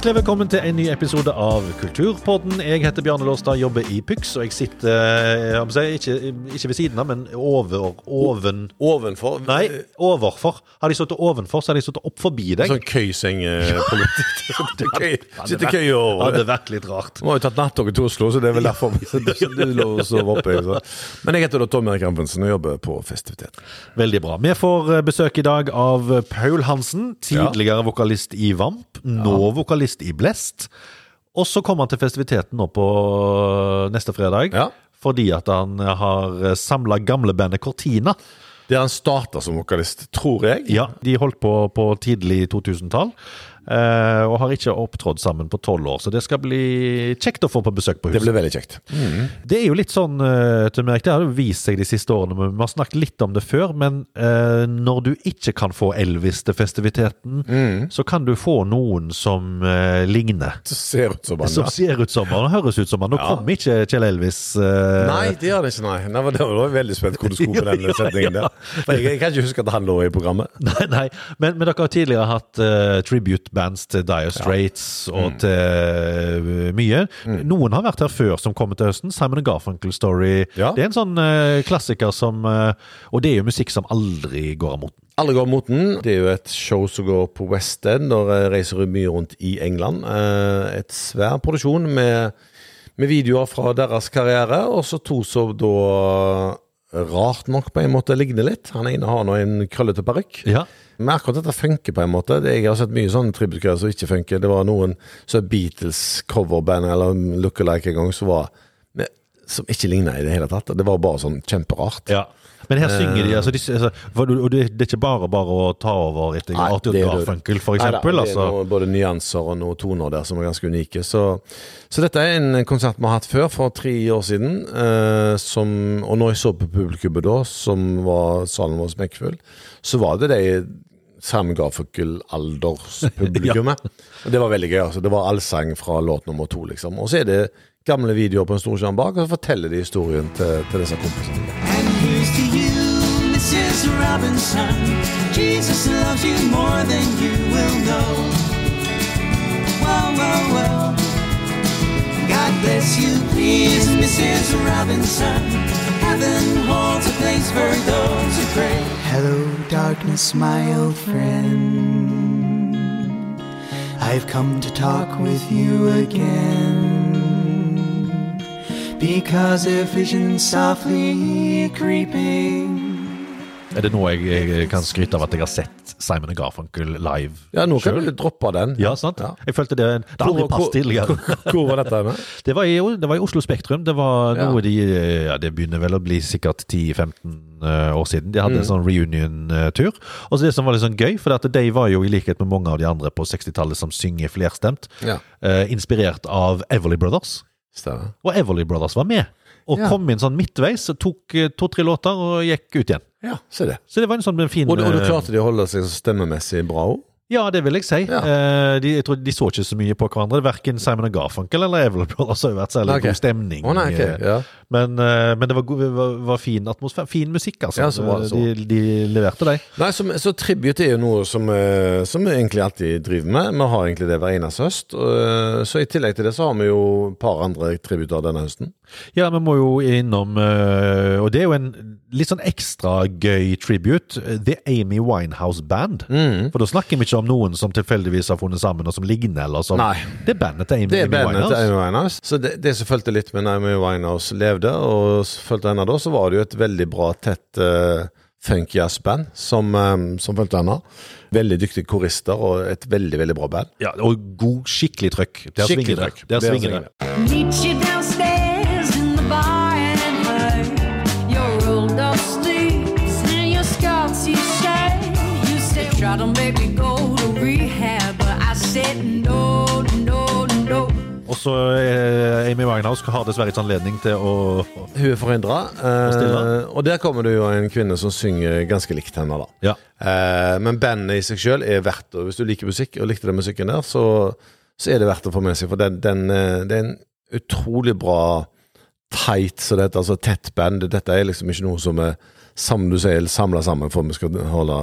Hjertelig velkommen til en ny episode av Kulturpodden. Jeg heter Bjarne Låstad, jobber i Pyx, og jeg sitter jeg må si, ikke, ikke ved siden av, men over oven Ovenfor? Nei, overfor. Hadde jeg sittet ovenfor, så hadde jeg sittet opp forbi deg. Sånn køysengepolitikk. Køy, sitter køy Ja, over. det vært litt rart. Vi har jo tatt nattoget til Oslo, så det er vel derfor du lå og sov oppe. Så. Men jeg heter da Tom Erik Amundsen og jobber på festivitet. Veldig bra. Vi får eh, besøk i dag av Paul Hansen, tidligere vokalist i Vamp, nå vokalist i Blest. Og så kommer han til festiviteten nå på neste fredag, Ja. fordi at han har samla gamlebandet Cortina. Der han starta som vokalist, tror jeg. Ja, de holdt på på tidlig 2000-tall. Eh, og har ikke opptrådt sammen på tolv år, så det skal bli kjekt å få på besøk på Det blir veldig kjekt. Det er jo litt sånn, eh, til meg, det har jo vist seg de siste årene, men vi har snakket litt om det før, men eh, når du ikke kan få Elvis til festiviteten, så kan du få noen som ligner. Som ser ut som han Som ser ut som han, og høres ut som han. Nå Ja. kom ikke Kjell Elvis. Nei, det gjør det ikke, nei. nei det var veldig spent hvor du skulle på den setningen der. Jeg, jeg kan ikke huske at han lå i programmet. Nei, nei. Men, men dere har tidligere hatt uh, tribute-bands til Dire Straits og til eh, mye. Noen har vært her før som kommer til høsten. Simon Garfunkel Story. Ja. Det er en sånn uh, klassiker som uh, Og det er jo musikk som aldri går av moten. Alle går mot den. Det er jo et show som går på West End, og reiser mye rundt i England. Et svær produksjon med, med videoer fra deres karriere, og så to som da rart nok på en måte ligner litt. Han ene har nå en krøllete parykk. Ja. Men akkurat dette funker på en måte. Jeg har sett mye sånne tributgreier som ikke funker. Det var noen så Beatles coverband eller lookalike en gang som var med, som ikke ligna i det hele tatt. Det var bare sånn kjemperart. ja. Men her synger de altså, de, altså og det, er ikke bare bare å ta over etter Nei, Arthur det Garfunkel, for eksempel. det er altså. noe, både nyanser og noen toner der som er ganske unike. Så, så dette er en konsert vi har hatt før, for tre år siden. Eh, som, og når jeg så på publikummet da, som var salen vår smekkfull, så var det de Simon Garfunkel-alderspublikummet. Og det var veldig gøy. altså Det var allsang fra låt nummer to, liksom. Og så er det gamle videoer på en storskjerm bak, og så forteller de historien til, til disse kompisene. And here's to you, Mrs. Robinson. Jesus loves you more than you will know. Whoa, whoa, whoa. God bless you, please, Mrs. Robinson. Heaven holds a place for those who pray. Hello, darkness, my old friend. I've come to talk with you again. Because a vision softly creeping. Er det nå jeg, jeg kan skryte av at jeg har sett Simon Garfunkel live? Ja, nå kan selv? du droppe den. Ja, sant? Ja. Jeg følte det Det har aldri passet tidligere. Hvor, var dette Med? Det var, i, det var i Oslo Spektrum. Det var Ja. de Ja, det begynner vel å bli sikkert 10-15 eh, år siden. De hadde Mm. en sånn reunion-tur. Og så det som var litt sånn gøy, for de var jo i likhet med mange av de andre på 60-tallet som synger flerstemt, Ja, eh, inspirert av Everly Brothers. stemmer. Og Everly Brothers var med. Og kom inn sånn midtveis, tok eh, to-tre låter og gikk ut igjen. Ja, se det. Så det var en sånn fin Og, og du eh, klarte de å holde seg stemmemessig bra òg? Ja, det vil jeg si. Ja. Eh, de, jeg tror de så ikke så mye på hverandre. Verken Simon og Garfunkel eller Everly Brothers har vært særlig okay. god stemning. Oh, nei, ok. eh, Ja. Men, men det var, god, var, var fin atmosfære. Fin musikk, altså. Ja, så bra, så. De, de leverte de. Nei, så, så tribute er jo noe som, som vi egentlig alltid driver med. Vi har egentlig det hver eneste høst. Så i tillegg til det så har vi jo et par andre tributer denne høsten. Ja, vi må jo innom eh, Og det er jo en litt sånn ekstra gøy tribute. eh, The Amy Winehouse Band. Mm. For da snakker vi ikke om noen som tilfeldigvis har funnet sammen, og som ligner, eller som Nei. Det er bandet til Amy, Det er Amy bandet til Winehouse. Amy Winehouse. Så det, det som fulgte litt med Amy Winehouse levde, og fulgte henne da, så var det jo et veldig bra, tett uh, funk jazz-band som, um, som fulgte henne. Veldig dyktige korister og et veldig, veldig bra band. Ja, og god, skikkelig trøkk. Der Skikkelig svinger det. Der svinger det. Og så eh, Amy Winehouse har dessverre ikke anledning til å Hun er forhindra, stille. og der kommer det jo en kvinne som synger ganske likt henne. da. Ja. Eh, men bandet i seg sjøl er verdt og Hvis du liker musikk, og likte den musikken der, så, så er det verdt å få med seg. For den, den, eh, det er en utrolig bra tight, så det heter, altså tett band. Dette er liksom ikke noe som er som du sier, samla sammen for vi skal holde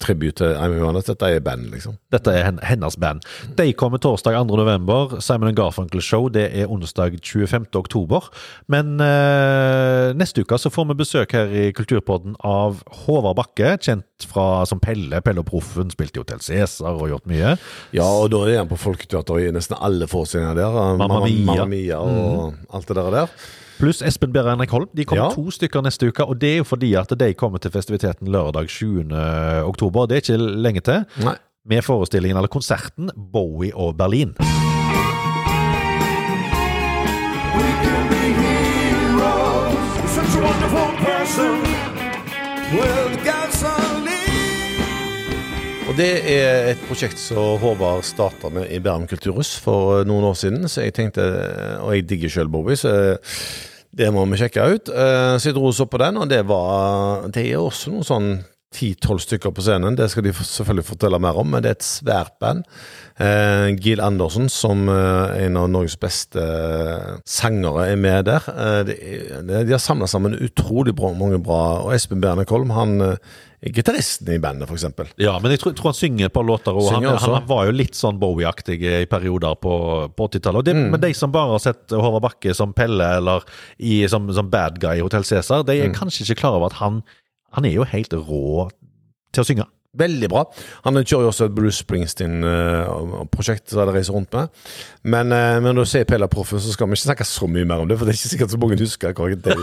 tribute til Amy Winehouse. Dette er band, liksom. Dette er hennes band. De kommer torsdag 2. november. Simon Garfunkel Show det er onsdag 25. oktober. Men eh, neste uke så får vi besøk her i Kulturpodden av Håvard Bakke, kjent fra som Pelle. Pelle og Proffen spilte i Hotell Cæsar og gjort mye. Ja, og da er han på Folketeater i nesten alle forestillinger der. Mamma Mia. Mamma Mia og alt det der. der. Pluss Espen Berre Henrik Holm. De kommer Ja. to stykker neste uke. Og det er jo fordi at de kommer til festiviteten lørdag 7. oktober. Det er ikke lenge til. Nei. Med forestillingen, eller konserten, Bowie og Berlin. We can be heroes. Such a wonderful person. Og det er et prosjekt som Håvard starta med i Bærum kulturhus for noen år siden. Så jeg tenkte, og jeg digger sjøl Bobby, så det må vi sjekke ut. Eh, Så jeg dro oss opp på den, og det var Det er også noen sånn ti-tolv stykker på scenen. Det skal de selvfølgelig fortelle mer om, men det er et svært band. Eh, Gil Andersen, som eh, en av Norges beste eh, sangere, er med der. Eh, er, de har samla sammen utrolig bra, mange bra Og Espen Bernekolm, han eh, er gitaristen i bandet, eksempel. Ja, men jeg tror, tror han synger et par låter, og han, Synger han var jo litt sånn Bowie-aktig i perioder på, på 80-tallet. Mm. Men de som bare har sett Håvard Bakke som Pelle eller i, som, som bad guy i Hotell Cæsar, de er Mm. kanskje ikke klar over at han, han er jo helt rå til å synge. Veldig bra. Han kjører jo også et Bruce Springsteen-prosjekt som de reiser rundt med. Men, eh, men når du ser Pella Proffen, så skal vi ikke snakke så mye mer om det, for det er ikke sikkert så mange husker det,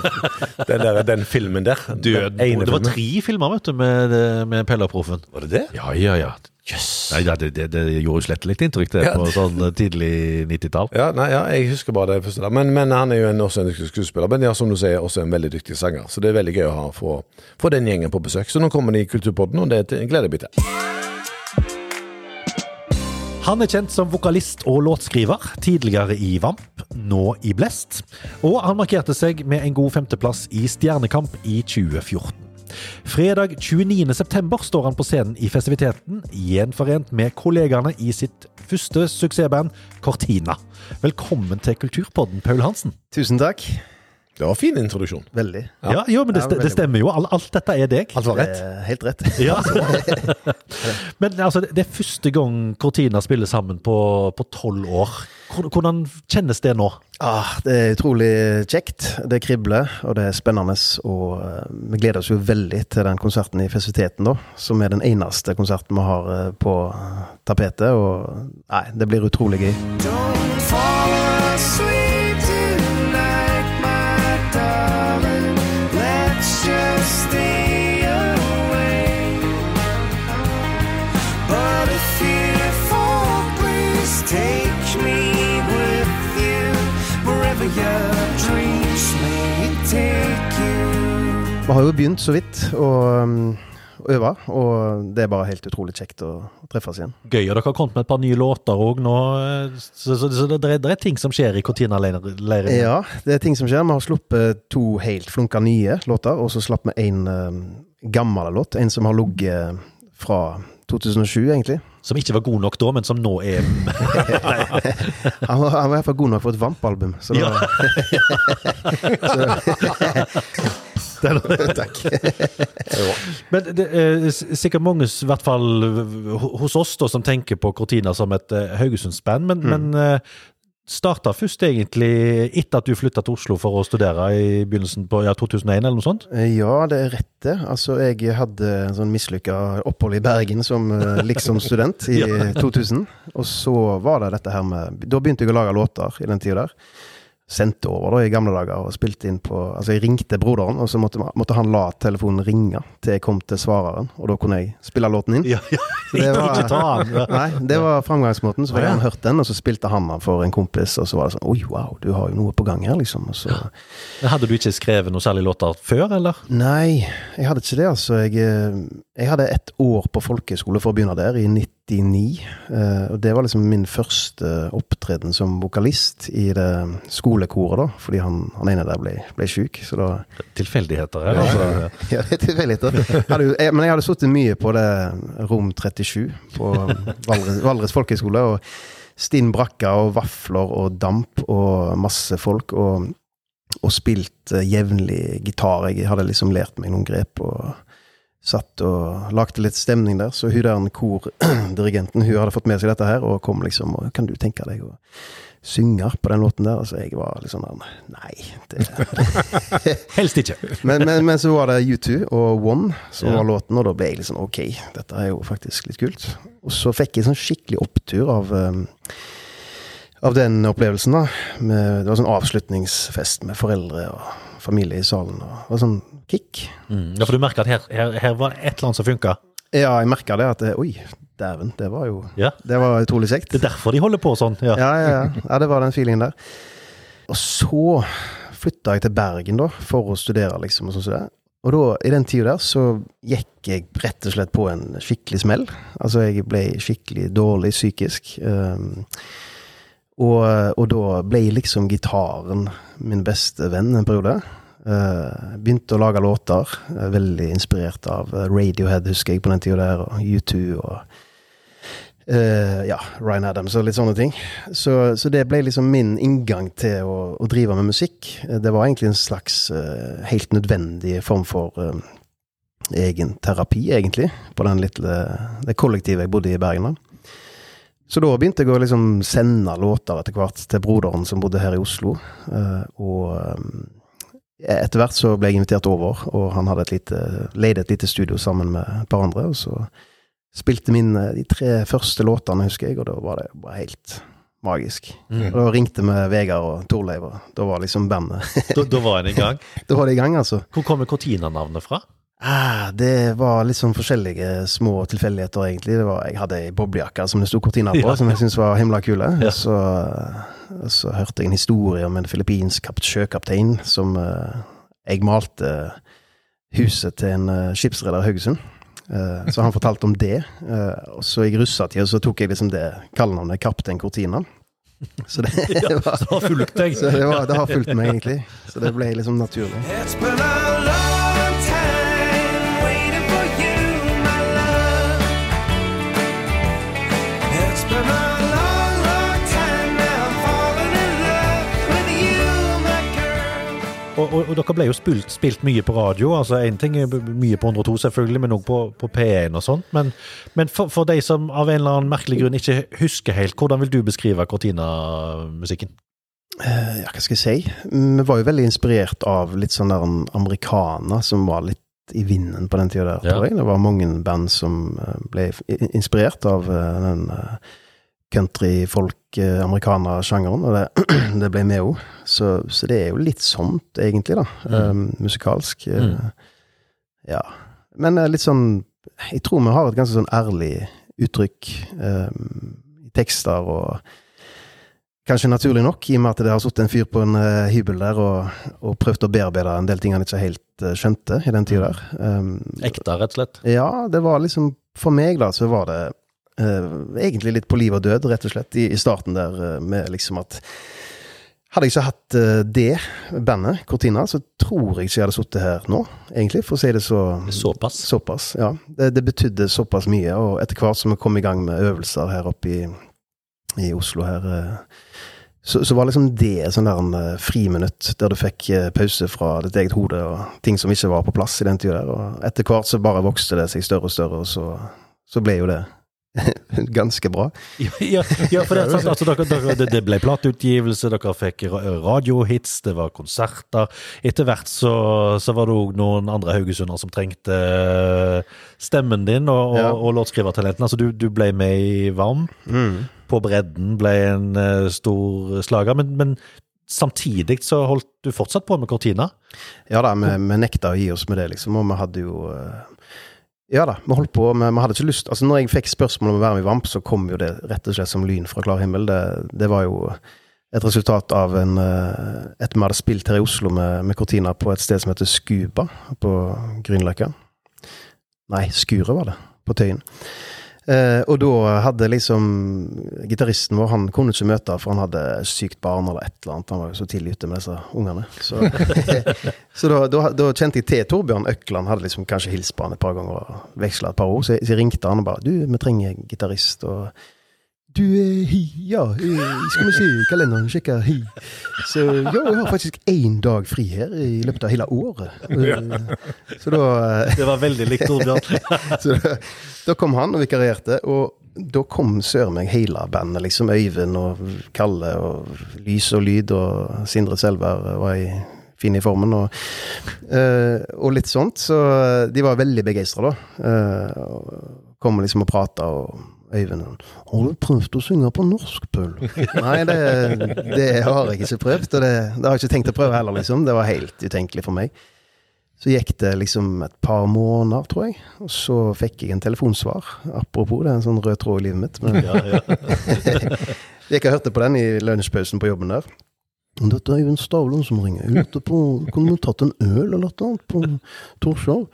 den, der, den filmen der. Død. Den Det var filmen. tre filmer vet du, med, med Pelaproffen. Proffen. Var det det? Ja, ja, ja. Jøss. Nei, ja, det, det, det gjorde jo slett litt inntrykk, det, Ja, på sånn tidlig 90-tall. Ja, nei, ja, jeg husker bare det første der. Men, men han er jo en, også en dyktig skuespiller. Men ja, som du sier, også en veldig dyktig sanger. Så det er veldig gøy å ha, få, få den gjengen på besøk. Så nå kommer de i Kulturpodden, og det gleder jeg meg til. Han er kjent som vokalist og låtskriver, tidligere i Vamp, nå i Blest. Og han markerte seg med en god femteplass i Stjernekamp i 2014. Fredag 29.9 står han på scenen i festiviteten, gjenforent med kollegaene i sitt første suksessband, Cortina. Velkommen til Kulturpodden, Paul Hansen. Tusen takk. Det var en fin introduksjon. Veldig. Ja, jo, men det, det stemmer jo. Alt, alt dette er deg. Alt var rett. Eh, helt rett. Ja. Men altså, det er første gang Cortina spiller sammen på tolv år. Hvordan- kjennes det nå? Ah, det er utrolig kjekt. Det kribler, og det er spennende. Og eh, vi gleder oss jo veldig til den konserten i festiviteten, da. Som er den eneste konserten vi har eh, på tapetet. Og nei, det blir utrolig gøy. Don't fall Vi har jo begynt så vidt å um, å øve, og det er bare helt utrolig kjekt å treffes igjen. Gøy, og dere har kommet med et par nye låter òg nå. eh, Så, så, så det, det er ting som skjer i Cortina-leiren. Ja, det er ting som skjer. Vi har sluppet to helt flunka nye låter, og så slapp vi en um, gammel låt. En som har ligget fra 2007, egentlig. Som ikke var god nok da, men som nå er Han var, han var i hvert fall god nok for et Vamp-album. Så Ja. Takk. Men det er sikkert mange, i hvert fall hos oss, da, som tenker på Cortina som et uh, Haugesundsband. Men, men uh, starta først egentlig etter at du flytta til Oslo for å studere i begynnelsen på ja, 2001, eller noe sånt? Ja, det er rett det. Altså, jeg hadde en sånn mislykka opphold i Bergen som eh, liksom student i 2000. Og så var det dette her med Da begynte jeg å lage låter i den tida der sendte over da, i gamle dager og spilte inn på Altså, jeg ringte broderen, og så måtte, måtte, han la telefonen ringe til jeg kom til svareren. Og da kunne jeg spille låten inn. Ja, ja. Det var, nei, det var framgangsmåten. Så hadde han hørt den, og så spilte han den for en kompis, og så var det sånn Oi, wow, du har jo noe på gang her, liksom. Så, ja. Hadde du ikke skrevet noe særlig låter før, eller? Nei, jeg hadde ikke det, altså. Jeg, eh, jeg hadde ett år på folkehøyskole for å begynne der, i 90 1999. Eh, og det var liksom min første opptreden som vokalist i det skolekoret, da. Fordi han, han ene der ble, ble sjuk, så da Tilfeldigheter, ja. Altså. ja, det er tilfeldigheter. Hadde, jeg, men jeg hadde sittet mye på det rom 37 på Valres Valdres folkehøgskole. Og stinn brakka og vafler og damp og masse folk. og og spilt eh, jevnlig gitar. Jeg hadde liksom lært meg noen grep. og satt og lagde litt stemning der. Så hun der kordirigenten hun hadde fått med seg dette her, og kom liksom og Kan du tenke deg å synge på den låten der? Altså, jeg var litt sånn Nei. Det. Helst ikke. Men, men, men så var det U2 og One som Ja. var låten, og da ble jeg litt sånn ok, dette er jo faktisk litt kult. Og så fikk jeg sånn skikkelig opptur av um, av den opplevelsen, da. Med, det var sånn avslutningsfest med foreldre og familie i salen. Og, det var sånn kick. Mm. Ja, for du merker at her, her, her var et eller annet som funka. Ja, jeg merka det at Oi, dæven, det var jo Ja. Det var utrolig kjekt. Det er derfor de holder på sånn. Ja. Ja, ja, ja. ja, det var den feelingen der. Og så flytta jeg til Bergen, da, for å studere, liksom. Og sånn som det. Og da, i den tida der, så gikk jeg rett og slett på en skikkelig smell. Altså, jeg ble skikkelig dårlig psykisk. Um, og, og da ble liksom gitaren min beste venn en periode. Uh, begynte å lage låter. uh, veldig inspirert av uh, Radiohead, husker jeg, på den tida der, og U2 og uh, ja, Ryan Adams og litt sånne ting. Så, så det ble liksom min inngang til å, å drive med musikk. Eh, Det var egentlig en slags eh, helt nødvendig form for eh, egen terapi, egentlig, på den lille, det kollektivet jeg bodde i i Bergen. da. Så da begynte jeg å liksom sende låter etter hvert til broderen som bodde her i Oslo. Eh, og eh, etter hvert så ble jeg invitert over, og han hadde et lite, leide et lite studio sammen med et par andre. og så spilte min eh, de tre første låtene, husker jeg, og da var det bare helt magisk. Mm. Og da ringte vi Vegard og Torleiv, og da var liksom bandet Da, da var det i gang. Da var det i gang, altså. Hvor kommer Cortina-navnet fra? Ah, det var litt sånn forskjellige små tilfeldigheter, egentlig. Det var, jeg hadde ei boblejakke som det sto Cortina på, Ja. som jeg syntes var himla kule. Ja. Så, så hørte jeg en historie om en filippinsk sjøkaptein som uh, Jeg malte huset til en uh, skipsreder i Haugesund. Uh, så han fortalte om det. Uh, og så i russetida så tok jeg liksom det kallenavnet Kaptein Cortina. Så det, var, Det har fulgt deg. så det, var, det har fulgt meg, egentlig. Så det ble liksom naturlig. It's been a long Og, og, og dere ble jo spilt, spilt mye på radio. altså Én ting er mye på 102, selvfølgelig, men òg på, på P1 og sånt. Men, men for, for de som av en eller annen merkelig grunn ikke husker helt, hvordan vil du beskrive Cortina-musikken? Eh, ja, hva skal jeg si? Vi var jo veldig inspirert av litt sånn der americana som var litt i vinden på den tida der, Ja. tror jeg. Det var mange band som eh, ble inspirert av eh, den eh, country-folk-amerikaner-sjangeren, og det, det ble med òg. Så, så det er jo litt sånt, egentlig, da. eh, musikalsk. eh, Mm. Ja. Men eh, litt sånn Jeg tror vi har et ganske sånn ærlig uttrykk eh, i tekster og Kanskje naturlig nok, i og med at det har sittet en fyr på en uh, hybel der og, og prøvd å bearbeide en del ting han ikke helt uh, skjønte i den tida der. Um, Ekte, rett og slett? ja, det var liksom For meg, da, så var det eh, egentlig litt på liv og død, rett og slett, i, i starten der, eh, med liksom at hadde jeg ikke hatt eh, det bandet, Cortina, så tror jeg ikke jeg hadde sittet her nå, egentlig, for å si det så Såpass? Såpass, ja. Det, det betydde såpass mye, og etter hvert som vi kom i gang med øvelser her oppe i, i Oslo her, eh, så, så var liksom det sånn der en eh, friminutt, der du fikk eh, pause fra ditt eget hode, og ting som ikke var på plass i den tida der, og etter hvert så bare vokste det seg større og større, og så, så ble jo det ganske bra. Ja, ja, for det, sant, altså, dere, dere, det, ble plateutgivelse, dere fikk radiohits, det var konserter. Etter hvert så, så var det òg noen andre haugesunder som trengte eh, stemmen din og, og, Ja. og låtskrivertalenten. Altså, du, du ble med i Varm. På bredden ble en uh, stor slager. Men, men samtidig så holdt du fortsatt på med Cortina. Ja da, vi, vi nekta å gi oss med det, liksom, og vi hadde jo eh, Ja da, vi holdt på, vi hadde ikke lyst Altså, når jeg fikk spørsmål om å være med i Vamp, så kom jo det rett og slett som lyn fra klar himmel. Det, det var jo et resultat av en eh, Et vi hadde spilt her i Oslo med, med Cortina på et sted som heter Skuba på Grünerløkka. Nei, Skuret var det, på Tøyen. Eh, og da hadde liksom Gitaristen vår han kunne ikke møte, for han hadde sykt barn eller et eller annet. Han var jo så tidlig ute med disse ungene. Så, så da, da, da kjente jeg til Torbjørn Økland. Hadde liksom kanskje hilst på han et par ganger og veksla et par ord. Så så ringte han og bare Du, vi trenger gitarist. Og du, er hi, ja, eh, skal vi se kalenderen, sjekke, hi. Så ja, jeg har faktisk én dag fri her i løpet av hele året. Eh, Så da eh, Det var veldig likt Torbjørn. Så da, da kom han og vikarierte, og da kom søren meg hele bandet, liksom. Øyvind og Kalle og Lys og Lyd og Sindre Selvær var i, fin i formen. Og, uh, og litt sånt. Så de var veldig begeistra, da. Uh, kom liksom og prata, og Øyvind Har du prøvd å synge på norsk, Pøl? Nei, det, det har jeg ikke prøvd, og det, det har jeg ikke tenkt å prøve heller, liksom. Det var helt utenkelig for meg. Så gikk det liksom et par måneder, tror jeg. Og så fikk jeg en telefonsvar. Apropos, det er en sånn rød tråd i livet mitt. Men Ja, ja. jeg gikk og hørte på den i lunsjpausen på jobben der. Dette er Øyvind Stavlund som ringer. Jeg lurte på, Kunne vi tatt en øl eller noe annet på Torshov?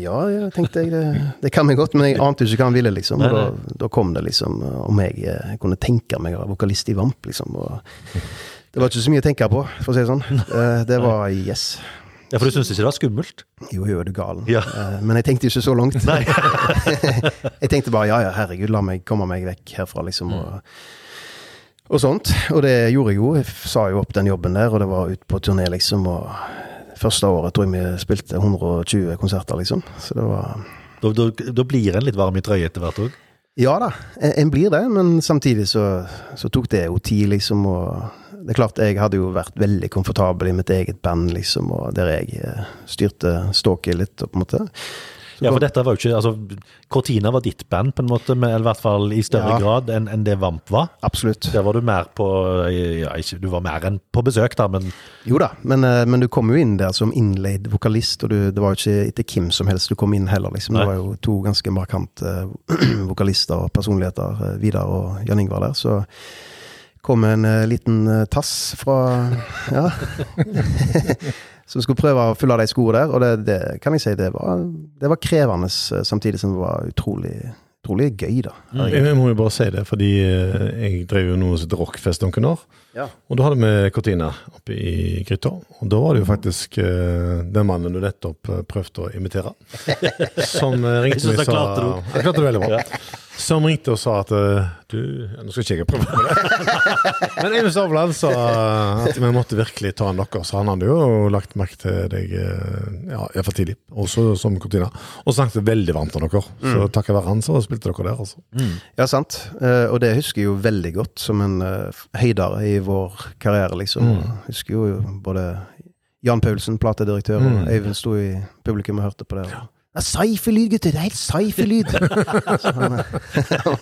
Ja, jeg tenkte jeg, det, det kan vi godt, men jeg ante jo ikke hva han ville, liksom. Og da, da kom det liksom om jeg jeg kunne tenke meg å være vokalist i Vamp, liksom. Og det var ikke så mye å tenke på, for å si det sånn. Eh, Det var yes. ja, for du syntes ikke det var skummelt? Jo, jo, er du galen. Ja. Eh, Men jeg tenkte ikke så langt. jeg tenkte bare ja, ja, herregud, la meg komme meg vekk herfra, liksom. Og, og sånt. Og det gjorde jeg jo. Jeg sa jo opp den jobben der, og det var ut på turné, liksom. Og første året tror jeg vi spilte 120 konserter, liksom. Så det var Da, da, da blir en litt varm i trøya etter hvert òg. Ja da, en en blir det, men samtidig så, så tok det jo tid, liksom. Og det er klart, jeg hadde jo vært veldig komfortabel i mitt eget band, liksom, og der jeg eh, styrte ståket litt, på en måte. Ja, for dette var jo ikke altså, Cortina var ditt band, på en måte, men, eller i hvert fall i større Ja. grad enn en det Vamp var. Absolutt. Der var du mer på ja, ikke, Du var mer enn på besøk, da, men Jo da, men, eh, men du kom jo inn der som innleid vokalist, og du, det var jo ikke etter hvem som helst du kom inn heller, liksom. Det var jo to ganske markante eh, vokalister og personligheter, eh, Vidar og Jan Ingvar der, så kom en eh, liten eh, tass fra Ja. som skulle prøve å fylle de skoene der, og det, det kan jeg si, det var, det var krevende, eh, samtidig som det var utrolig, utrolig gøy, da. Jeg, jeg må jo bare si det, fordi jeg drev jo noe som het Rockfest noen år. Ja. Og da hadde vi Cortina oppe i gryta. Og da var det jo faktisk uh, den mannen du nettopp eh, prøvde å imitere, som eh, ringte meg og sa det. Klarte det veldig bra. Som ringte og sa at du ja, Nå skal ikke jeg prøve med det. Men Eivind Stavland sa at vi måtte virkelig ta en dere, så han hadde jo lagt merke til deg ja, for tidlig, også som Cortina. Og snakket veldig varmt om dere. Så takket være han, så spilte dere der, altså. Ja, sant. Og det husker jeg jo veldig godt som en uh, høydere i vår karriere, liksom. Husker jo både Jan Paulsen, platedirektør, og Øyvind sto i publikum og hørte på det. og, Det er sci-fi lyd, gutter! Det er helt sci-fi lyd! det han, han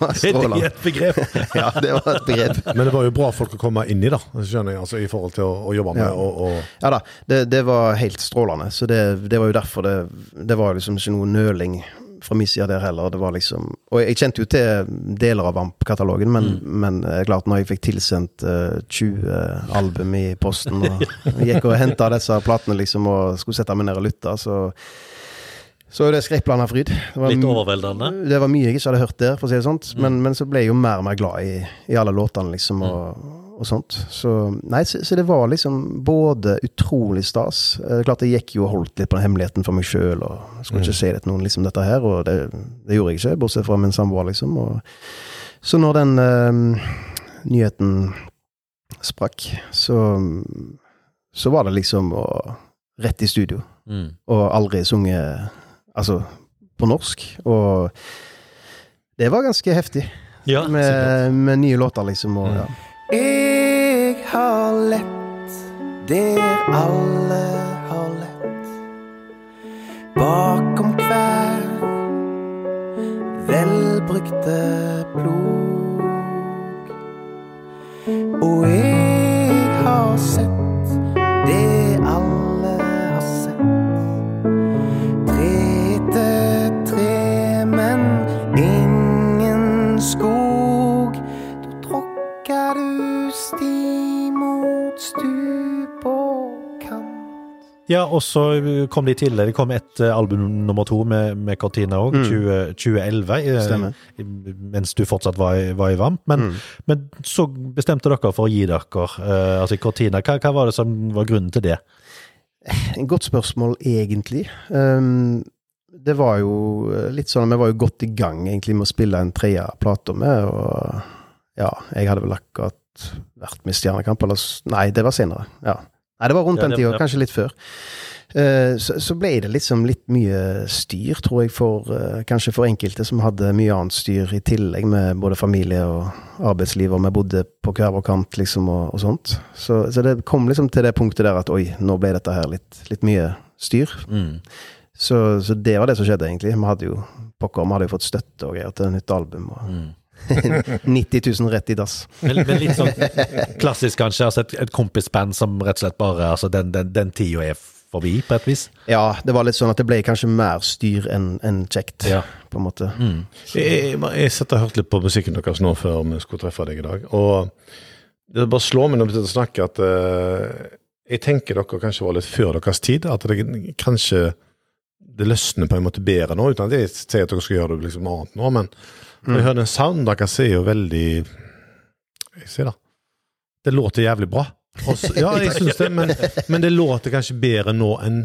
var det er et begrep. Ja, det var et begrep. Men det var jo bra folk å komme inn i, da, skjønner jeg, altså i forhold til å, å jobbe med Ja. og, og Ja da, det, det var helt strålende. Så det, det var jo derfor det Det var liksom ikke noe nøling fra min side der heller. Det var liksom Og jeg kjente jo til deler av Vamp-katalogen, men, men eh, klart når jeg fikk tilsendt uh, 20 album i posten, og gikk og henta disse platene liksom og skulle sette meg ned og lytte, så så det skrekkblanda fryd. Det var Litt overveldende. det var mye jeg ikke hadde hørt der, for å si det sånt. Men, men så ble jeg jo mer og mer glad i, i alle låtene, liksom, og, og sånt. Så nei, så, så det var liksom både utrolig stas Eh, Det klart jeg gikk jo og holdt litt på den hemmeligheten for meg sjøl, og skulle ikke si det til noen, liksom, dette her, og det, det gjorde jeg ikke, bortsett fra min samboer, liksom. Og, så når den eh, nyheten sprakk, så så var det liksom å rett i studio, Mm. og aldri sunget altså på norsk. Og det var ganske heftig, Ja, med, med nye låter, liksom. Og, ja. Jeg har lett der alle har lett. Bakom hver velbrukte plog. Og jeg har sett Ja, og så kom det i tillegg Det kom et eh, album nummer to med, med Cortina òg, 2011. eh, Stemmer. Mens du fortsatt var var i Vamp. Men, men så bestemte dere for å gi dere uh, altså Cortina. Hva, hva var det som var grunnen til det? En godt spørsmål, egentlig. Um, det var jo litt sånn Vi var jo godt i gang egentlig med å spille en tredje plate med, og Ja, jeg hadde vel akkurat vært med i Stjernekamp, eller Nei, det var senere. Ja. Nei, det var rundt den tida, kanskje litt før. Eh, så, så ble det liksom litt mye styr, tror jeg, for eh, kanskje for enkelte som hadde mye annet styr i tillegg, med både familie og arbeidsliv, og vi bodde på hver vår kant, liksom, og, og sånt. Så, så det kom liksom til det punktet der at oi, nå ble dette her litt, litt mye styr. Mm. Så, så det var det som skjedde, egentlig. Vi hadde jo pokker, vi hadde jo fått støtte og greier til nytt album. Og Mm. 90 000 rett i dass. Men, men litt sånn klassisk, kanskje. Altså et, et kompisband som rett og slett bare altså Den, den, den tida er forbi, på et vis. Ja, det var litt sånn at det ble kanskje mer styr enn en kjekt, Ja. på en måte. Mm. Jeg, jeg, jeg satt og hørte litt på musikken deres nå før vi skulle treffe deg i dag. Og det bare slår meg når vi sitter og snakker, at uh, jeg tenker dere kanskje var litt før deres tid. At det kanskje det løsner på en måte bedre nå, uten at jeg sier at dere skal gjøre det liksom annet nå. Men når jeg hører den sounden deres, er jo veldig Jeg sier det. Det låter jævlig bra. Også, ja, jeg syns det, men, men det låter kanskje bedre nå enn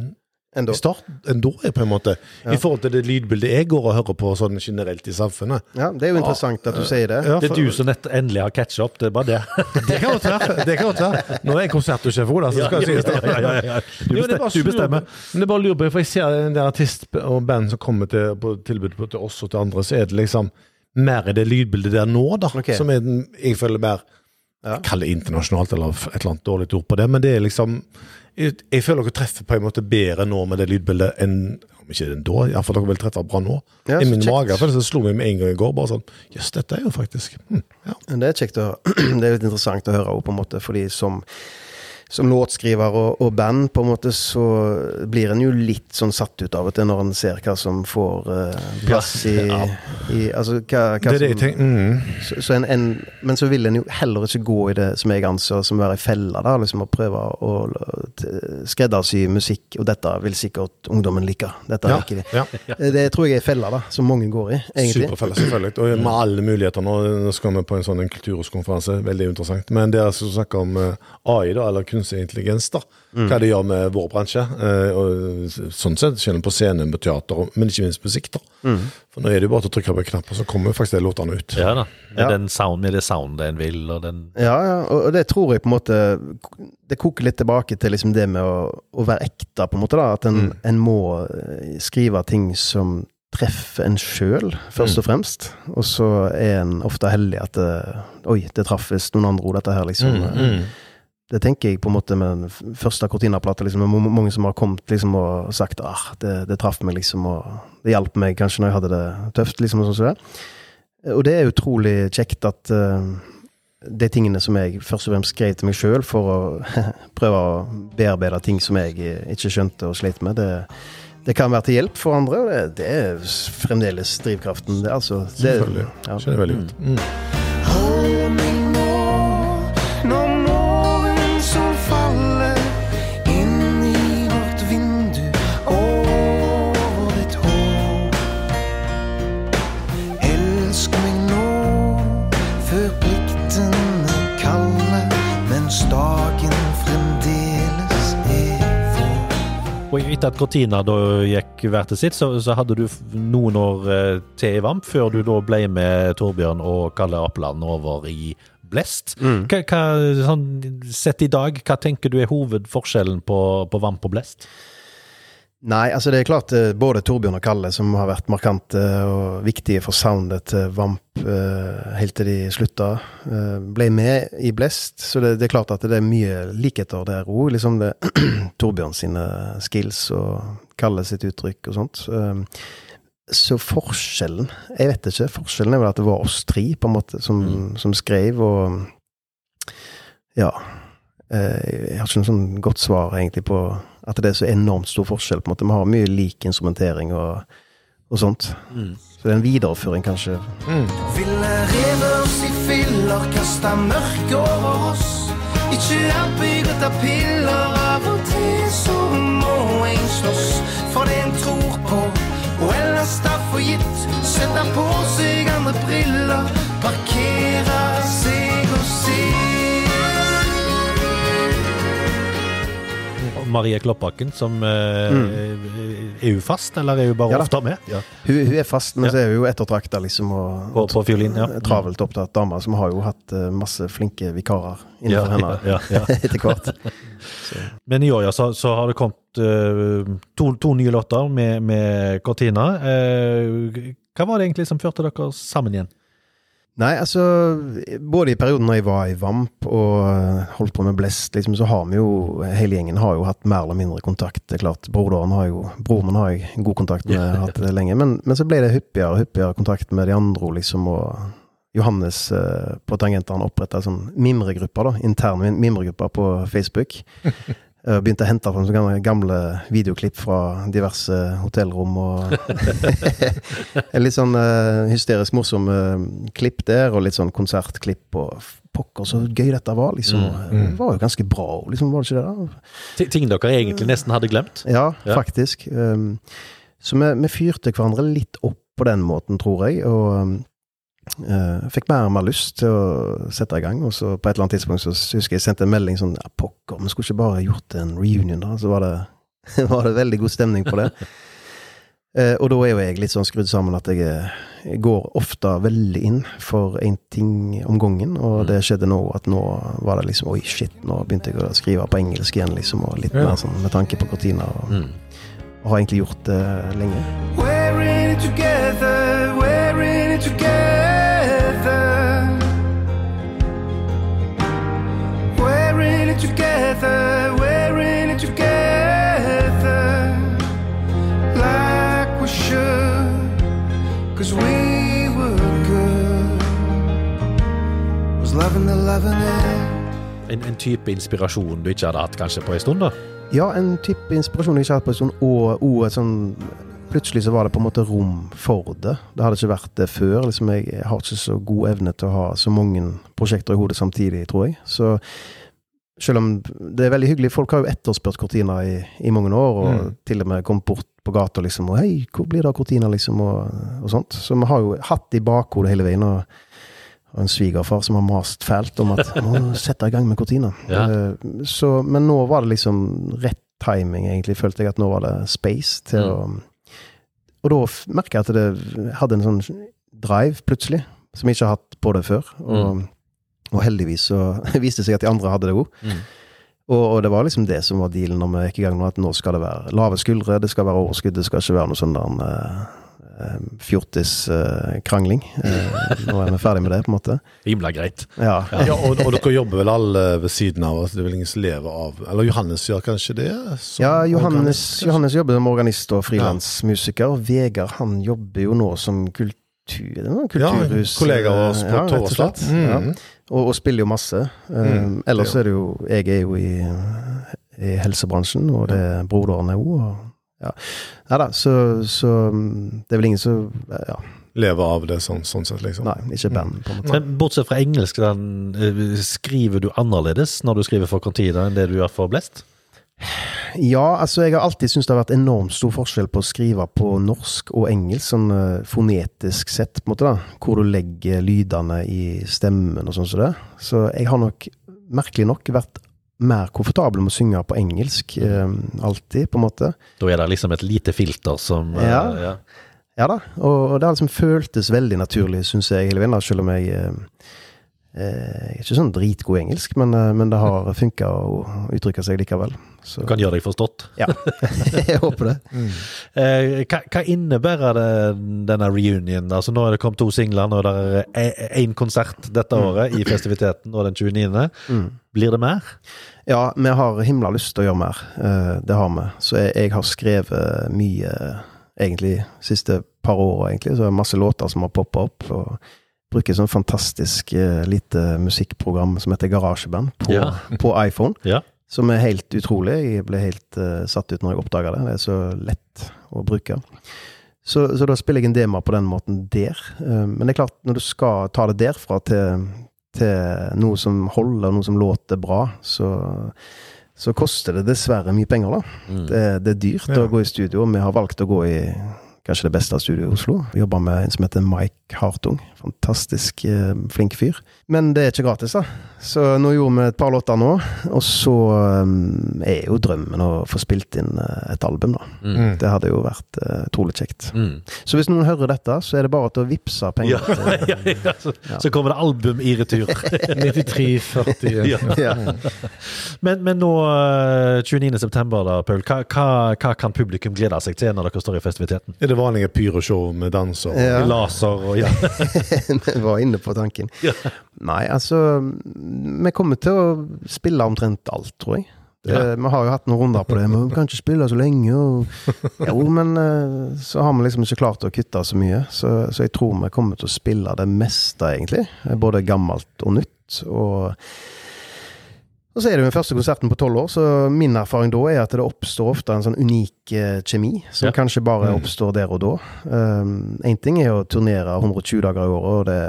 Enda. i starten enn da, er på en måte. Ja. I forhold til det lydbildet jeg går og hører på sånn generelt i samfunnet. Ja, det er jo interessant at du sier det. Ja, Det er du som nett, endelig har catcha opp, det er bare det. Det kan godt være. Det kan godt være. Nå er jeg konsertsjef, Ola, så skal jeg sies det. Ja, ja, ja, ja. Du, det er bestemmer, du bestemmer. Men det er bare å lure på, for jeg ser en del artist og band som kommer til, på tilbud til oss og til andre, så er det liksom mer i det lydbildet der nå, da. Okay. Som er jeg føler mer Ja. Kall det internasjonalt, eller et eller annet dårlig ord på det, men det er liksom Jeg, jeg føler dere treffer på en måte bedre nå med det lydbildet enn om ikke den da, iallfall dere vil treffe bra nå. Ja, I min kjekt. mage, for det slo meg med en gang i går, bare sånn Jøss, dette er jo faktisk hm, ja. Det er kjekt å Det er litt interessant å høre òg, på en måte, fordi som som låtskriver og, og band, på en måte, så blir en jo litt sånn satt ut av og til når en ser hva som får uh, plass i, Ja. i Altså hva, hva Det er det som tenker. Mm. så, så en, en, Men så vil en jo heller ikke gå i det som jeg anser som å være i fella, da, liksom å prøve å skreddersy musikk, og dette vil sikkert ungdommen like. Dette Ja, liker de. ja. Det tror jeg er fella, da, som mange går i, egentlig. Superfelle, selvfølgelig. Og med alle muligheter. Nå nå skal vi på en sånn kulturhuskonferanse, veldig interessant. Men det er som snakker om eh, AI, da, eller kunstig intelligens, da. Mm. Hva det gjør med vår bransje. eh, og sånn sett, selv på scenen, på teater, men ikke minst musikk, da. Mm. For nå er det jo bare til å trykke på en knapp, og så kommer faktisk de låtene ut. Ja da. Med, Ja. Den sound, med det soundet en vil, og den Ja, ja, og det tror jeg på en måte Det koker litt tilbake til liksom det med å, å være ekte, på en måte. da At en, Mm. en må eh, skrive ting som treffer en sjøl, først og fremst. Og så er en ofte heldig at det, Oi, det traff visst noen andre ord, dette her, liksom. Mm, mm. Det tenker jeg på en måte med den første Cortina-plata. Liksom, mange som har kommet liksom, og sagt ah, det, det traff meg, liksom, og det hjalp meg kanskje når jeg hadde det tøft. liksom, og sånn. Og det er utrolig kjekt at uh, de tingene som jeg først og fremst skrev til meg sjøl for å prøve å bearbeide ting som jeg eh, ikke skjønte og slet med, det, det kan være til hjelp for andre, og det, det er fremdeles drivkraften. Det, altså, det, Selvfølgelig. ja. Skjønner veldig godt. Mm. At Cortina da gikk hver til sitt, så, så hadde du noen år eh, til i Vamp, før du da ble med Torbjørn og Kalle Apeland over i Blest. Hva, hva, sånn, sett i dag, hva tenker du er hovedforskjellen på, på Vamp og Blest? Nei, altså det er klart eh, både Torbjørn og Kalle som har vært markante og viktige for soundet til Vamp eh, helt til de slutta, eh, ble med i Blest. Så det, det er klart at det er mye likheter der òg. Liksom det Torbjørn sine skills og Kalle sitt uttrykk og sånt. Så forskjellen Jeg vet ikke. Forskjellen er vel at det var oss tre på en måte som, som skrev, og ja. Jeg har ikke noe sånn godt svar egentlig på at det er så enormt stor forskjell. på en måte. Vi har mye lik instrumentering og, og sånt. Så det er en videreføring, kanskje. Ville rever i filler kasta mørke over oss. Ikke er bygget av piller, av og til så må en slåss for det en tror på. Og ellers da for gitt, sette på seg andre briller, Marie Kloppbakken, som mm. Er hun fast, eller er hun bare Ja ofte med? Ja. Hun, hun er fast, men så er hun jo ettertrakta, liksom. Og, På, på fiolin, ja. Travelt opptatt dame, som har jo hatt eh, masse flinke vikarer innenfor henne ja, ja. etter hvert. Men i år ja, så, så har det kommet uh, to, to nye låter med, med Cortina. Uh, hva var det egentlig som førte dere sammen igjen? Nei, altså Både i perioden når jeg var i Vamp og eh, holdt på med Blest, liksom, så har vi jo Hele gjengen har jo hatt mer eller mindre kontakt. Det er klart, Broderen har jo Broren min har jeg god kontakt med, hatt det lenge. Men, men så ble det hyppigere og hyppigere kontakt med de andre, liksom. Og Johannes eh, på Tangentene oppretta sånn mimregrupper, da. Interne mimregrupper på Facebook. Eh, Begynte å hente fram gamle- gamle videoklipp fra diverse hotellrom og En litt sånn eh, hysterisk morsom eh, klipp der, og litt sånn konsertklipp og Pokker, så gøy dette var, liksom. Mm, Det var jo ganske bra, liksom, var det ikke det? da? T Ting dere egentlig nesten hadde glemt? Ja, Ja. faktisk. Um, så vi, vi fyrte hverandre litt opp på den måten, tror jeg, og um, eh, fikk mer og mer lyst til å sette i gang. Og så på et eller annet tidspunkt så husker jeg sendte en melding sånn ja, Pokker, vi skulle ikke bare gjort en reunion, da? Så var det, var det veldig god stemning på det. uh, og da er jo jeg litt sånn skrudd sammen at jeg, jeg går ofte veldig inn for én ting om gangen. Og det skjedde nå at nå var det liksom Oi, shit, nå begynte jeg å skrive på engelsk igjen, liksom. Og litt Ja. mer sånn med tanke på kortina. Og, Mm. og har egentlig gjort det lenge. We're in it together, En, en type inspirasjon du ikke hadde hatt kanskje på en stund? da? Ja, en type inspirasjon jeg ikke hadde hatt på en stund, og, og sånn Plutselig så var det på en måte rom for det. Det hadde ikke vært det før. Liksom jeg, har ikke så god evne til å ha så mange prosjekter i hodet samtidig, tror jeg. Så selv om det er veldig hyggelig Folk har jo etterspurt Cortina i, i mange år, og Mm. til og med kommet bort på gata liksom og 'Hei, hvor blir det av Cortina?' liksom, og, og sånt. Så vi har jo hatt det i bakhodet hele veien. og og en svigerfar som har mast fælt om at må sette i gang med Cortina. Ja. Eh, Så, men nå var det liksom rett timing, egentlig. Følte jeg at nå var det space til Mm. å Og da merka jeg at det hadde en sånn drive, plutselig, som jeg ikke har hatt på det før. Og, og heldigvis så viste det seg at de andre hadde det òg. Mm. Og, og det var liksom det som var dealen når vi gikk i gang nå, at nå skal det være lave skuldre, det skal være overskudd, det skal ikke være noe sånn der uh, fjortis-krangling. nå er vi ferdig med det, på en måte. Rimelig greit. Ja. Ja, og, og dere jobber vel alle ved siden av oss? Det er vel ingen som lever av Eller Johannes gjør kanskje det? som Ja, Johannes. Johannes jobber som organist og frilansmusiker. Vegard han jobber jo nå som kultur... Er Ja, kulturhus... kollega av oss på ja, Torvslett. og Torvastad. Ja. Mm. Og, og spiller jo masse. Um, Mm, ellers det er det jo Jeg er jo i, i helsebransjen, og det er broderen òg. Ja. Nei da, så, så um, det er vel ingen som Ja, Lever av det sånn, sånn sett, liksom. nei, ikke band, på en måte. Men bortsett fra engelsk, den, eh, skriver du annerledes når du skriver for Cortina enn det du gjør for Blest? Ja, altså jeg har alltid syntes det har vært enormt stor forskjell på å skrive på norsk og engelsk, sånn eh, fonetisk sett, på en måte da, hvor du legger lydene i stemmen og sånn som det. Så jeg har nok, merkelig nok, vært mer komfortabel med å synge på engelsk, eh, alltid, på en måte. Da er det liksom et lite filter som eh, Ja. ja. Ja da, og, og det har liksom føltes veldig naturlig, syns jeg, hele veien, selv om jeg eh, eh, ikke sånn dritgod engelsk, men, eh, men det har funka å uttrykke seg likevel. Så Du kan gjøre deg forstått. ja, jeg håper det. Eh, hva, hva innebærer det, denne reunion? Altså Nå er det kommet to singler, nå er det én konsert dette året i festiviteten, og den 29. Mm. Blir det mer? Ja, vi har himla lyst til å gjøre mer. Eh, det har vi. Så jeg, jeg har skrevet mye, egentlig, siste par åra, egentlig. Så det er masse låter som har poppa opp. Og bruker et sånt fantastisk uh, lite musikkprogram som heter Garasjeband, på, Ja. på iPhone. Ja. Som er helt utrolig. Jeg ble helt uh, satt ut når jeg oppdaga det. Det er så lett å bruke. Så, så da spiller jeg en demo på den måten der. Uh, men det er klart, når du skal ta det derfra til, til noe som holder, noe som låter bra, så, så koster det dessverre mye penger, da. Mm. Det, det er dyrt Ja. å gå i studio. og Vi har valgt å gå i kanskje det beste studioet i Oslo. Jobba med en som heter Mike Hartung. Fantastisk eh, flink fyr. Men det er ikke gratis, da. Så nå gjorde vi et par låter nå, og så um, er jo drømmen å få spilt inn eh, et album, da. Mm. Det hadde jo vært utrolig kjekt. Mm. Så hvis noen hører dette, så er det bare til å vippse Ja, penger. til- ja, ja, så, så kommer det album i retur. 93-40 Ja. Ja. Men, men nå, eh, 29. september, da, Paul, hva, hva, hva kan publikum glede seg til når dere står i festiviteten? Er det vanlige pyroshow med dans og Ja. Laser og ja. Vi var inne på tanken. Ja. Nei, altså Vi kommer til å spille omtrent alt, tror jeg. Det, Ja. Vi har jo hatt noen runder på det, men vi kan ikke spille så lenge. Og, jo, men eh, så har vi liksom ikke klart å kutte så mye. Så, så jeg tror vi kommer til å spille det meste, egentlig. Både gammelt og nytt. Og, og så er det jo den første konserten på tolv år, så min erfaring da er at det oppstår ofte en sånn unik eh, kjemi, som Ja. kanskje bare Mm. oppstår der og da. Én ting er å turnere 120 dager i året, og det,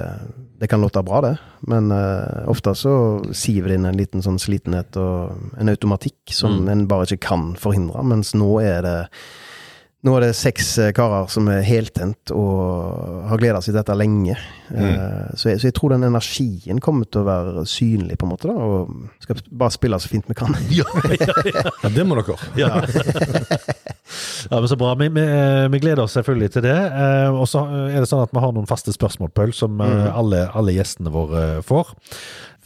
det kan låte bra, det. Men uh, ofte så siver det inn en liten sånn slitenhet og en automatikk som Mm. en bare ikke kan forhindre. Mens nå er det nå er det seks eh, karer som er heltent og har gleda seg til dette lenge. Eh, Så, jeg, så jeg tror den energien kommer til å være synlig, på en måte. da Og skal bare spille så fint vi kan. ja, ja, ja. Ja, det må dere. Ja. ja, men Så bra. Vi, vi, vi gleder oss selvfølgelig til det. Eh, Og så er det sånn at vi har noen faste spørsmål, Paul, som mm. alle, alle gjestene våre får.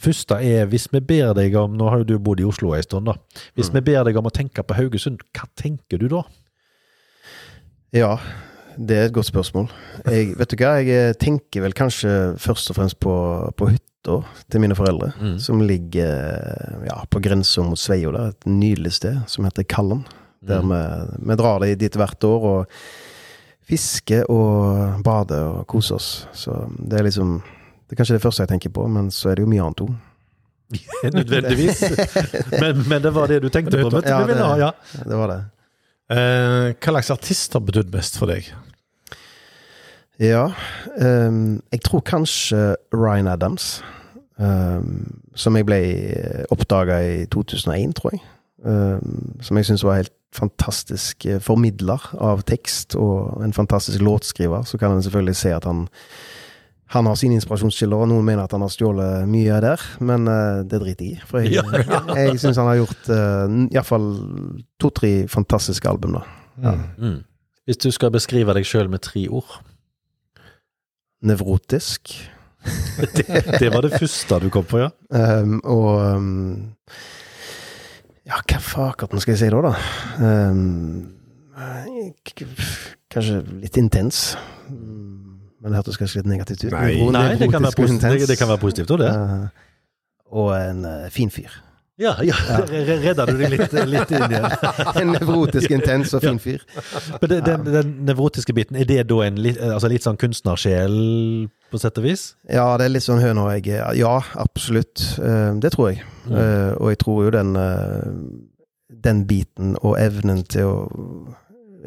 Første er, hvis vi ber deg om Nå har jo du bodd i Oslo en stund, da. Hvis vi ber deg om å tenke på Haugesund, hva tenker du da? Ja, det er et godt spørsmål. Jeg, vet du hva, jeg eh, tenker vel kanskje først og fremst på, på hytta til mine foreldre. Mm. Som ligger eh, ja, på grensa mot Sveio. der, Et nydelig sted som heter Kallen. Der Mm. vi, vi drar dit- hvert år og fisker og bader og koser oss. Så det er liksom Det er kanskje det første jeg tenker på, men så er det jo mye annet òg. Nødvendigvis. Men, men det var det du tenkte på? Ja, det- ja. Det var det. Eh, hva slags artist har betydd mest for deg? Ja, um, jeg tror kanskje Ryan Adams. Um, som jeg ble oppdaga i 2001, tror jeg. Um, som jeg syns var helt fantastisk eh, formidler av tekst, og en fantastisk låtskriver. Så kan en selvfølgelig se at han han har sine inspirasjonskilder, og noen mener at han har stjålet mye der, men uh, det driter jeg i. For jeg, Ja, jeg syns han har gjort uh, iallfall to-tre fantastiske album, da. Ja. Mm. Hvis du skal beskrive deg sjøl med tre ord Nevrotisk. det, det var det første du kom på, ja? Um, og um, Ja, hva fakerten skal jeg si da, da? Um, k- k- kanskje litt intens. Men det hørtes kanskje litt negativt ut. Nei. Nei, det kan, positivt, det, kan være positivt òg, det. Uh, og en uh, fin fyr. Ja, ja. Redda du deg litt, litt inn igjen? En nevrotisk, intens og fin fyr. Men det, den, den nevrotiske biten, er det da en altså litt sånn kunstnersjel, på sett og vis? Ja, det er litt sånn høna og egget. Ja, absolutt. Det tror jeg. Og jeg tror jo den den biten og evnen til å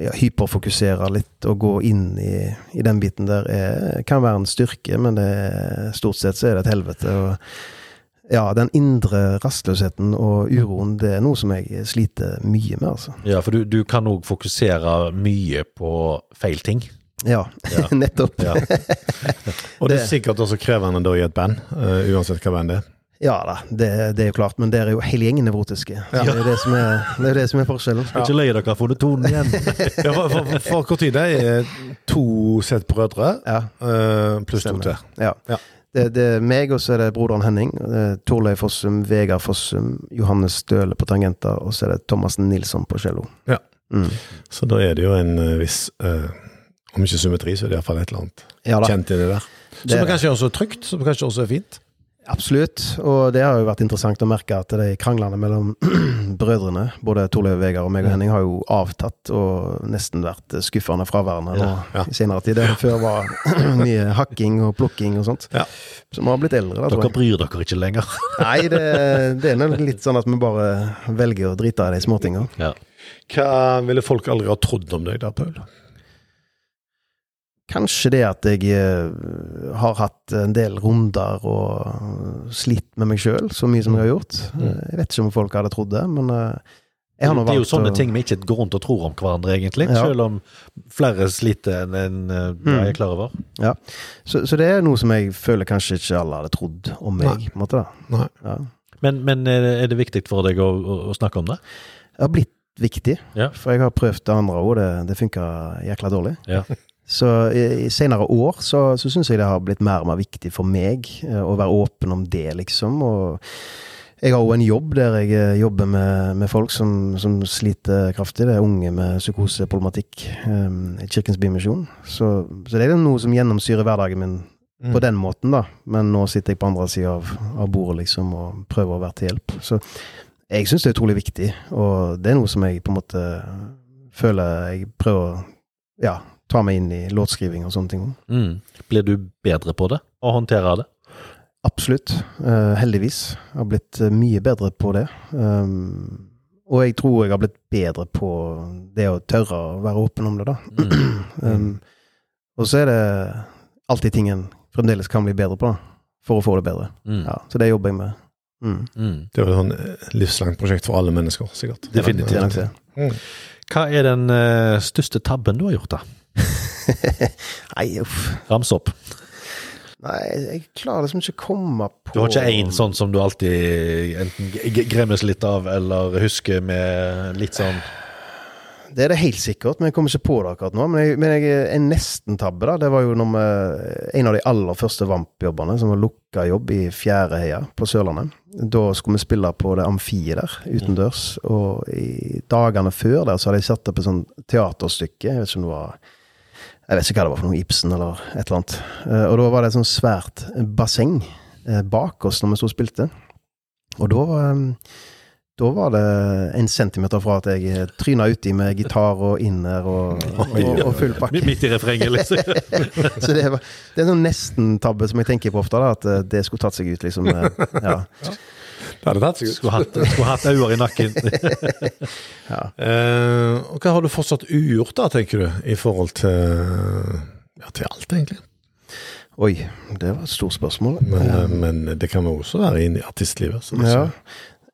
ja, hyperfokusere litt og gå inn i, i den biten der er, kan være en styrke, men det, er- stort sett så er det et helvete. Og ja, den indre rastløsheten og uroen, det er noe som jeg sliter mye med, altså. Ja, for du, du kan òg fokusere mye på feil ting. Ja, Ja. nettopp. Ja. Og det er sikkert også krevende da i et band, uh, uansett hva band det er. Ja da, det, det er jo klart, men dere er jo hele gjengen nevrotiske. Det er jo det som er, det er, det som er forskjellen. Ikke leie dere har funnet tonen igjen. Ja, for, for, for det er to sett brødre, Ja, eh, pluss to til. Ja. Ja. Det, det er meg, og så er det broderen Henning. eh, Torleif Fossum, Vegard Fossum, Johannes Støle på tangenter, og så er det Thomas Nilsson på cello. Ja. Mm. Så da er det jo en eh, viss uh, Om ikke symmetri, så er det iallfall et eller annet Ja i det der. Som kanskje også er trygt, som kanskje også er fint. Absolutt. Og det har jo vært interessant å merke at de kranglene mellom brødrene, både Torleif, Vegard og meg og Henning, har jo avtatt og nesten vært skuffende fraværende nå Ja. i senere tid. Det før var mye hakking og plukking og sånt. Ja. Som har blitt eldre, da, tror Dere jeg. bryr dere ikke lenger. Nei, det, det er litt sånn at vi bare velger å drite i de småtinga. Ja. Hva ville folk aldri ha trodd om deg da, Paul? Kanskje det at jeg eh, har hatt en del runder og slitt med meg sjøl så mye som jeg har gjort. Mm. Eh, Jeg vet ikke om folk hadde trodd det, men eh, Jeg har nå det er jo sånne å- ting vi ikke går rundt og tror om hverandre, egentlig. Ja. Selv om flere sliter enn Mm. jeg er klar over. Ja. Så, så det er noe som jeg føler kanskje ikke alle hadde trodd om meg. Nei. en måte. Nei. Ja. Men, men er det- viktig for deg å, å snakke om det? Det har blitt viktig, Ja. for jeg har prøvd det andre òg. Det, det funka jækla dårlig. Ja. Så i, i senere år så, så syns jeg det har blitt mer og mer viktig for meg eh, å være åpen om det, liksom. Og jeg har òg en jobb der jeg eh, jobber med, med folk som, som sliter kraftig. Det er unge med psykoseproblematikk um, i Kirkens Bymisjon. Så, så det er noe som gjennomsyrer hverdagen min Mm. på den måten, da. Men nå sitter jeg på andre sida av, av bordet, liksom, og prøver å være til hjelp. Så jeg syns det er utrolig viktig, og det er noe som jeg på en måte føler jeg prøver å ja, ta meg inn i låtskriving og sånne ting. Mm. Blir du bedre på det? Å håndtere det? Absolutt. Uh, heldigvis. Jeg har blitt eh, mye bedre på det. Um, og jeg tror jeg har blitt bedre på det å tørre å være åpen om det, da. Um, og så er det alltid ting en fremdeles kan bli bedre på, da, for å få det bedre. Mm. Ja, så det jobber jeg med. Mm. Mm. Det er jo et sånn eh, livslangt prosjekt for alle mennesker, sikkert. Definitivt. Mm. Hva er den største tabben du har gjort, da? Nei, uff. Rams opp. Nei, jeg klarer liksom ikke å komme på Du har ikke én sånn som du alltid enten gremmes litt av, eller husker med litt sånn Det er det helt sikkert, men jeg kommer ikke på det akkurat nå. Men jeg, men jeg er nesten tabbe, da. Det var jo vi, en av de aller første Vamp-jobbene, som var lukka jobb i Fjæreheia på Sørlandet. Da skulle vi spille på det amfiet der, utendørs. Og i dagene før der så hadde jeg satt opp et sånt teaterstykke. Jeg vet ikke om det var Jeg vet ikke hva det var for noe, Ibsen eller et eller annet. Eh, Og da var det et sånt svært basseng eh, bak oss når vi og spilte. Og da var da var det en centimeter fra at jeg tryna uti med gitar og inner og, og, og full pakke. Midt i refrenget, liksom. Så det, var, det er en sånn nesten-tabbe som jeg tenker på ofte, da, at eh, det skulle tatt seg ut, liksom. eh, Ja. Det hadde tatt seg ut. Skulle hatt, skulle hatt øyer i nakken. Eh, og hva har du fortsatt ugjort, da, tenker du, i forhold til Ja, til alt, egentlig. Oi, det var et stort spørsmål. Men, eh, men det kan jo også være inn i artistlivet. Så er Ja.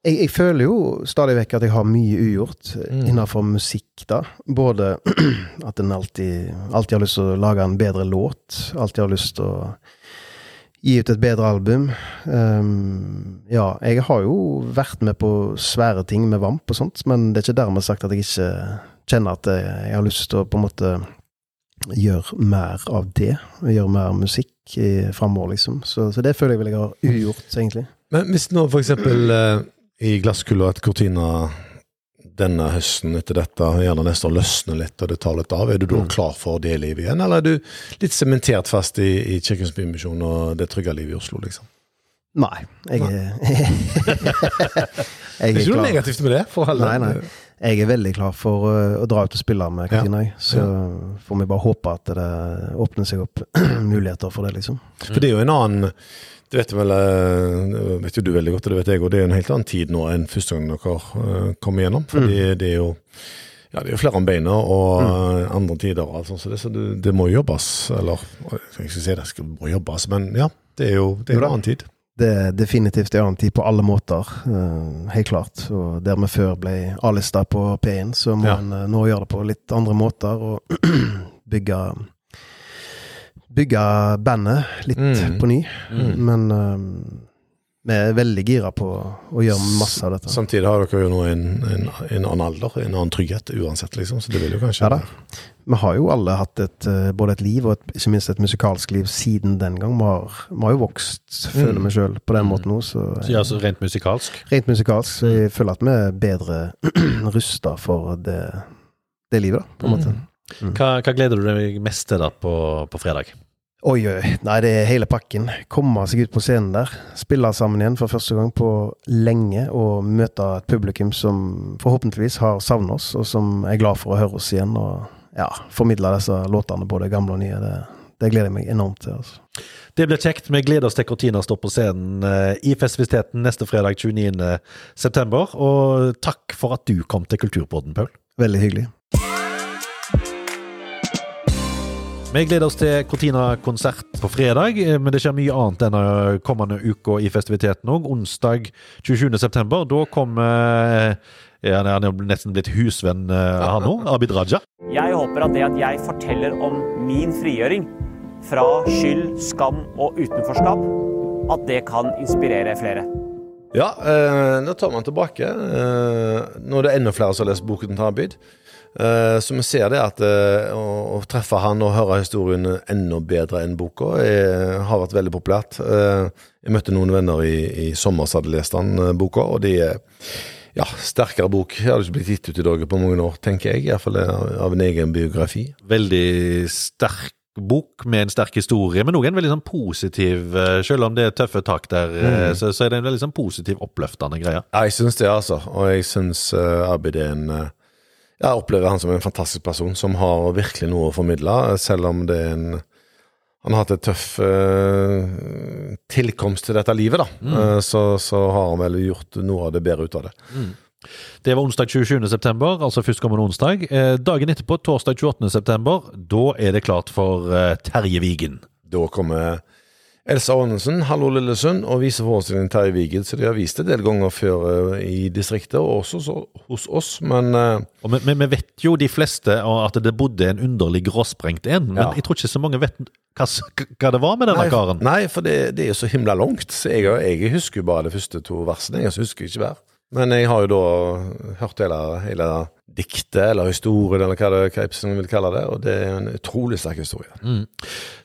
Jeg, jeg føler jo stadig vekk at jeg har mye ugjort Mm. innenfor musikk, da. Både at en alltid, alltid har lyst til å lage en bedre låt. Alltid har lyst til å gi ut et bedre album. Um, ja, jeg har jo vært med på svære ting med Vamp og sånt, men det er ikke dermed sagt at jeg ikke kjenner at jeg, har lyst til å på en måte gjøre mer av det. Gjøre mer musikk framover, liksom. Så, så det føler jeg vel jeg har ugjort, egentlig. Men hvis nå for eksempel eh, i glasskula at Cortina denne høsten etter dette gjerne neste år løsner litt og det tar litt av, er du da klar for det livet igjen, eller er du litt sementert fast i, i Kirkens Bymisjon og det trygge livet i Oslo, liksom? Nei, jeg er Jeg er ikke noe negativt med det, for alle. Nei, nei. Jeg er veldig klar for uh, å dra ut og spille med Katina. Ja. Så får vi bare håpe at det åpner seg opp muligheter for det, liksom. For det er jo en annen Det vet, vel, eh, vet jo du veldig godt, og det vet jeg, òg. det er en helt annen tid nå enn første gang dere eh, kom igjennom. Fordi det er jo ja, det er jo flere om beina og mm. andre tider og alt sånt, så det, så det, det må jobbes. Eller jeg skal si det skal må jobbes, men ja, det er jo det er en annen tid. Det er definitivt en annen tid på alle måter, helt klart. Og der vi før ble A-lista på P1, så må Ja. en nå gjøre det på litt andre måter og bygge Bygge bandet litt Mm. på ny. Mm. Men um, vi er veldig gira på å gjøre masse av dette. Samtidig har dere jo nå en, en, en annen alder, en annen trygghet uansett, liksom, så det vil jo kanskje Ja da. Vi har jo alle hatt et, eh, både et liv og et, ikke minst et musikalsk liv siden den gang. Vi har, vi har jo vokst, føler Mm. vi sjøl, på den måten nå. Så, Så, ja, så rent musikalsk. rent musikalsk så jeg føler at vi er bedre rusta for det, det livet, da, på en måte. Hva, hva gleder du deg mest til da på, på fredag? Oi, oi. Nei, det er hele pakken. Komme seg ut på scenen der. Spille sammen igjen for første gang på lenge. Og møte et publikum som forhåpentligvis har savnet oss, og som er glad for å høre oss igjen. Og ja, formidle disse låtene, både gamle og nye. Det, det gleder jeg meg enormt til. altså. Det blir kjekt. Vi gleder oss til Cortina står på scenen eh, i festiviteten neste fredag 29. september. Og takk for at du kom til Kulturpodden, Paul. Veldig hyggelig. Vi gleder oss til Cortina-konsert på fredag, eh, men det skjer mye annet denne kommende uka i festiviteten òg. Onsdag 27. september. Da kommer Ja, Han er- nesten blitt husvenn, eh, han òg. Abid Raja. Jeg håper at det at jeg forteller om min frigjøring fra skyld, skam og utenforskap, at det kan inspirere flere. Ja, eh, nå tar man tilbake. Eh, nå er det enda flere som har lest boken til Abid. Eh, så vi ser det at eh, å, treffe han og høre historien enda bedre enn boka er, har vært veldig populært. Eh, jeg møtte noen venner i, i sommer som hadde lest eh, boka, og de er ja, sterkere bok. Jeg hadde ikke blitt gitt ut i dag på mange år, tenker jeg. Iallfall av en egen biografi. Veldig sterk bok med en sterk historie, men òg en veldig sånn positiv eh, Selv om det er tøffe tak der, mm. så, så er det en veldig sånn positiv, oppløftende greie. Ja, jeg syns det, altså. Og jeg syns uh, Abid er en eh, Jeg opplever han som en fantastisk person som har virkelig noe å formidle, selv om det er en han har hatt en tøff uh, tilkomst til dette livet, da. Eh, så, så har han vel gjort noe av det bedre ut av det. Det var onsdag 27. september, altså førstkommende onsdag. Eh, dagen etterpå, torsdag 28. september, da er det klart for eh, Terje Vigen. Da kommer Elsa Aanensen, Hallo Lillesund, og viser forestillingen Terje Vigen. Så de har vist det en del ganger før eh, i distriktet, og også så, hos oss. Men eh, Og vi, vi, vet jo de fleste at det bodde en underlig gråsprengt en, men Ja. jeg tror ikke så mange vet hva, hva det var med denne nei, karen. nei, for det, det er jo så himla langt. Så jeg, jeg husker bare de første to versene. Jeg husker ikke hver. Men jeg har jo da hørt hele, hele diktet, eller historien, eller hva, det, hva Ibsen vil kalle det, og det er en utrolig sterk historie.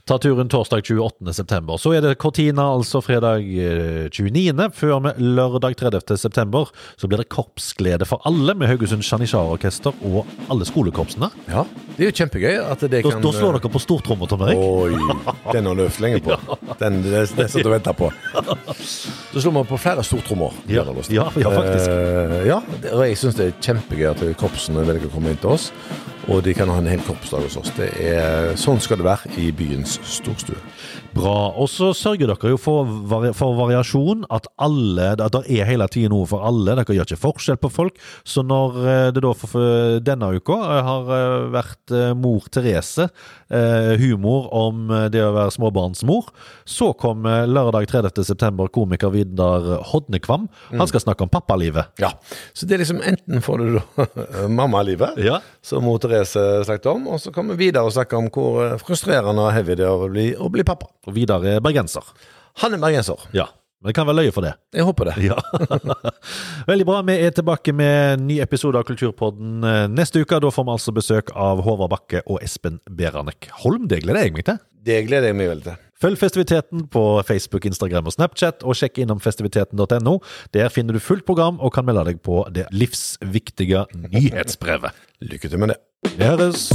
Ta turen torsdag 28. september. Så er det Cortina, altså fredag eh, 29. Før med lørdag 30. september så blir det korpsglede for alle med Haugesund Janitsjar-orkester og alle skolekorpsene. Ja, det er jo kjempegøy at det Da, kan da slår dere på stortromma, Tom Erik. Oi, den har du øvd lenge på. Den, den, den satt og venta på. Så slår man på flere stortrommer. Ja, det ja, ja, faktisk. Uh, ja, og jeg syns det er kjempegøy at korpsene velger å komme inn til oss. Og de kan ha en hel korpsdag hos oss. Det er, sånn skal det være i byens storstue. Bra. Og så sørger dere jo for, vari for variasjon, at alle, at det er hele tiden noe for alle. Dere gjør ikke forskjell på folk. Så når eh, det da for, denne uka eh, har eh, vært eh, mor Therese, eh, humor om eh, det å være småbarnsmor, så kommer lørdag 30. september komiker Vidar Hodnekvam. Han skal snakke om pappalivet. Ja, Så det er liksom enten får du da mammalivet, Ja. som mor Therese snakket om, og så kommer Vidar og snakker om hvor frustrerende og heavy det er å bli, å bli pappa. Og Vidar er bergenser. Han er bergenser. Ja. Men det kan være løye for det. Jeg håper det. Ja. Veldig bra. Vi er tilbake med en ny episode av Kulturpodden eh, neste uke. Da får vi altså besøk av Håvard Bakke og Espen Beranek Holm. Det gleder jeg meg til. Det gleder jeg meg veldig til. Følg festiviteten på Facebook, Instagram og Snapchat, og sjekk innom festiviteten.no. Der finner du fullt program og kan melde deg på det livsviktige nyhetsbrevet. Lykke til med det. Vi høres!